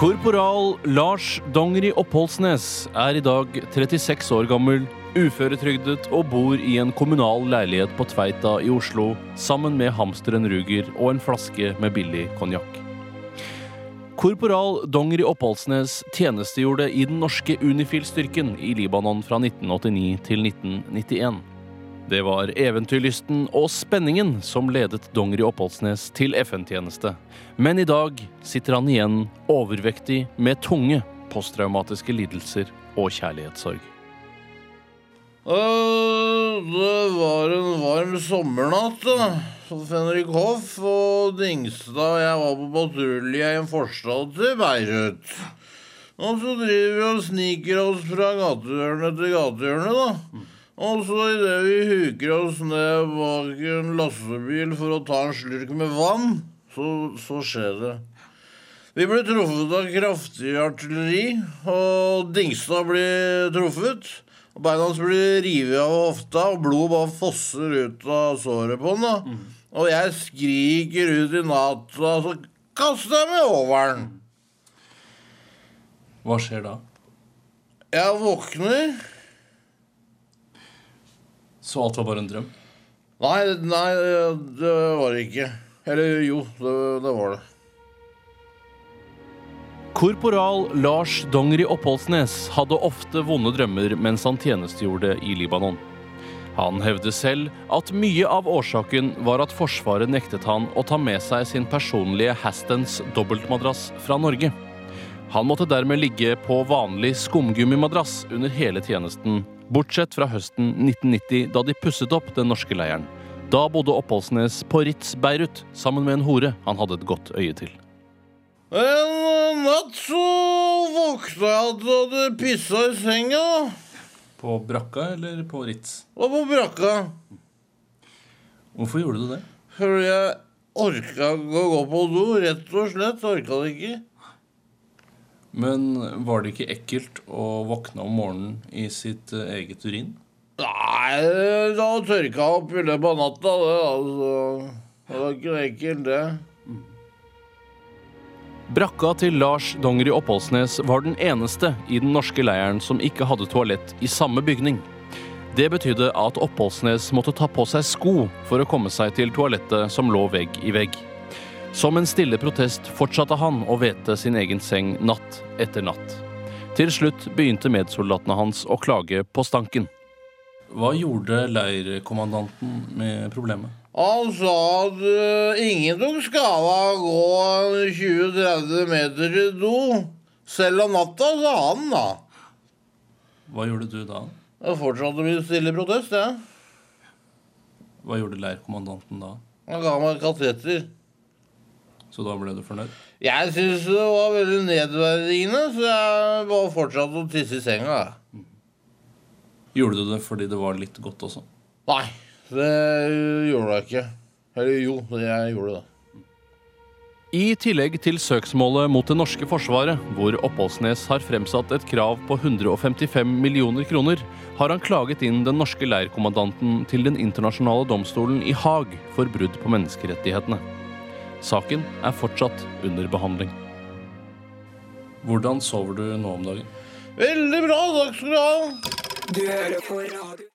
Korporal Lars Dongeri Oppholdsnes er i dag 36 år gammel, uføretrygdet og bor i en kommunal leilighet på Tveita i Oslo sammen med hamsteren Ruger og en flaske med billig konjakk. Korporal Dongeri Oppholdsnes tjenestegjorde i den norske Unifil-styrken i Libanon fra 1989 til 1991. Det var eventyrlysten og spenningen som ledet Dongeri Oppholdsnes til FN-tjeneste. Men i dag sitter han igjen overvektig med tunge posttraumatiske lidelser og kjærlighetssorg. Det var en varm sommernatt. Så Fenrik Hoff og Dingstad og jeg var på patrulje i en forstad til Beirut. Og så driver vi og sniker oss fra gatehjørne til gatehjørne, da. Og så idet vi huker oss ned bak en lastebil for å ta en slurk med vann, så, så skjer det. Vi ble truffet av kraftig artilleri, og Dingstad blir truffet. Og Beina hans blir revet av hofta, og blodet bare fosser ut av såret på da. Og jeg skriker ut i natta, så kaster jeg meg over den. Hva skjer da? Jeg våkner. Så alt var bare en drøm? Nei, nei, det var det ikke. Eller jo, det, det var det. Korporal Lars Dongeri Oppholdsnes hadde ofte vonde drømmer mens han tjenestegjorde i Libanon. Han hevder selv at mye av årsaken var at Forsvaret nektet han å ta med seg sin personlige Hastens dobbeltmadrass fra Norge. Han måtte dermed ligge på vanlig skumgummimadrass under hele tjenesten, bortsett fra høsten 1990 da de pusset opp den norske leiren. Da bodde Oppholdsnes på Ritz Beirut sammen med en hore han hadde et godt øye til. En natt så våkna jeg at jeg hadde pissa i senga. På brakka eller på Ritz? Og på brakka. Hvorfor gjorde du det? Fordi jeg orka ikke å gå på do. Rett og slett orka det ikke. Men var det ikke ekkelt å våkne om morgenen i sitt eh, eget urin? Nei, da tørka jeg opp i løpet av natta, det, altså. Det var ikke noe ekkelt, det. Brakka til Lars Dongeri Oppholdsnes var den eneste i den norske leiren som ikke hadde toalett i samme bygning. Det betydde at Oppholdsnes måtte ta på seg sko for å komme seg til toalettet som lå vegg i vegg. Som en stille protest fortsatte han å vete sin egen seng natt etter natt. Til slutt begynte medsoldatene hans å klage på stanken. Hva gjorde leirkommandanten med problemet? Han sa at eh, ingen tok skade av å gå 20-30 meter til do. Selv om natta, sa han da. Hva gjorde du da? Jeg fortsatte min stille protest, jeg. Hva gjorde leirkommandanten da? Han ga meg kateter. Så da ble du fornøyd? Jeg syns det var veldig nedverdigende, så jeg bare fortsatte å tisse i senga. Gjorde du det fordi det var litt godt også? Nei, det gjorde jeg ikke. Eller jo, jeg gjorde det. I tillegg til søksmålet mot det norske forsvaret, hvor Oppholdsnes har fremsatt et krav på 155 millioner kroner, har han klaget inn den norske leirkommandanten til den internasjonale domstolen i Haag for brudd på menneskerettighetene. Saken er fortsatt under behandling. Hvordan sover du nå om dagen? Veldig bra, takk skal du ha. Du hører på radio.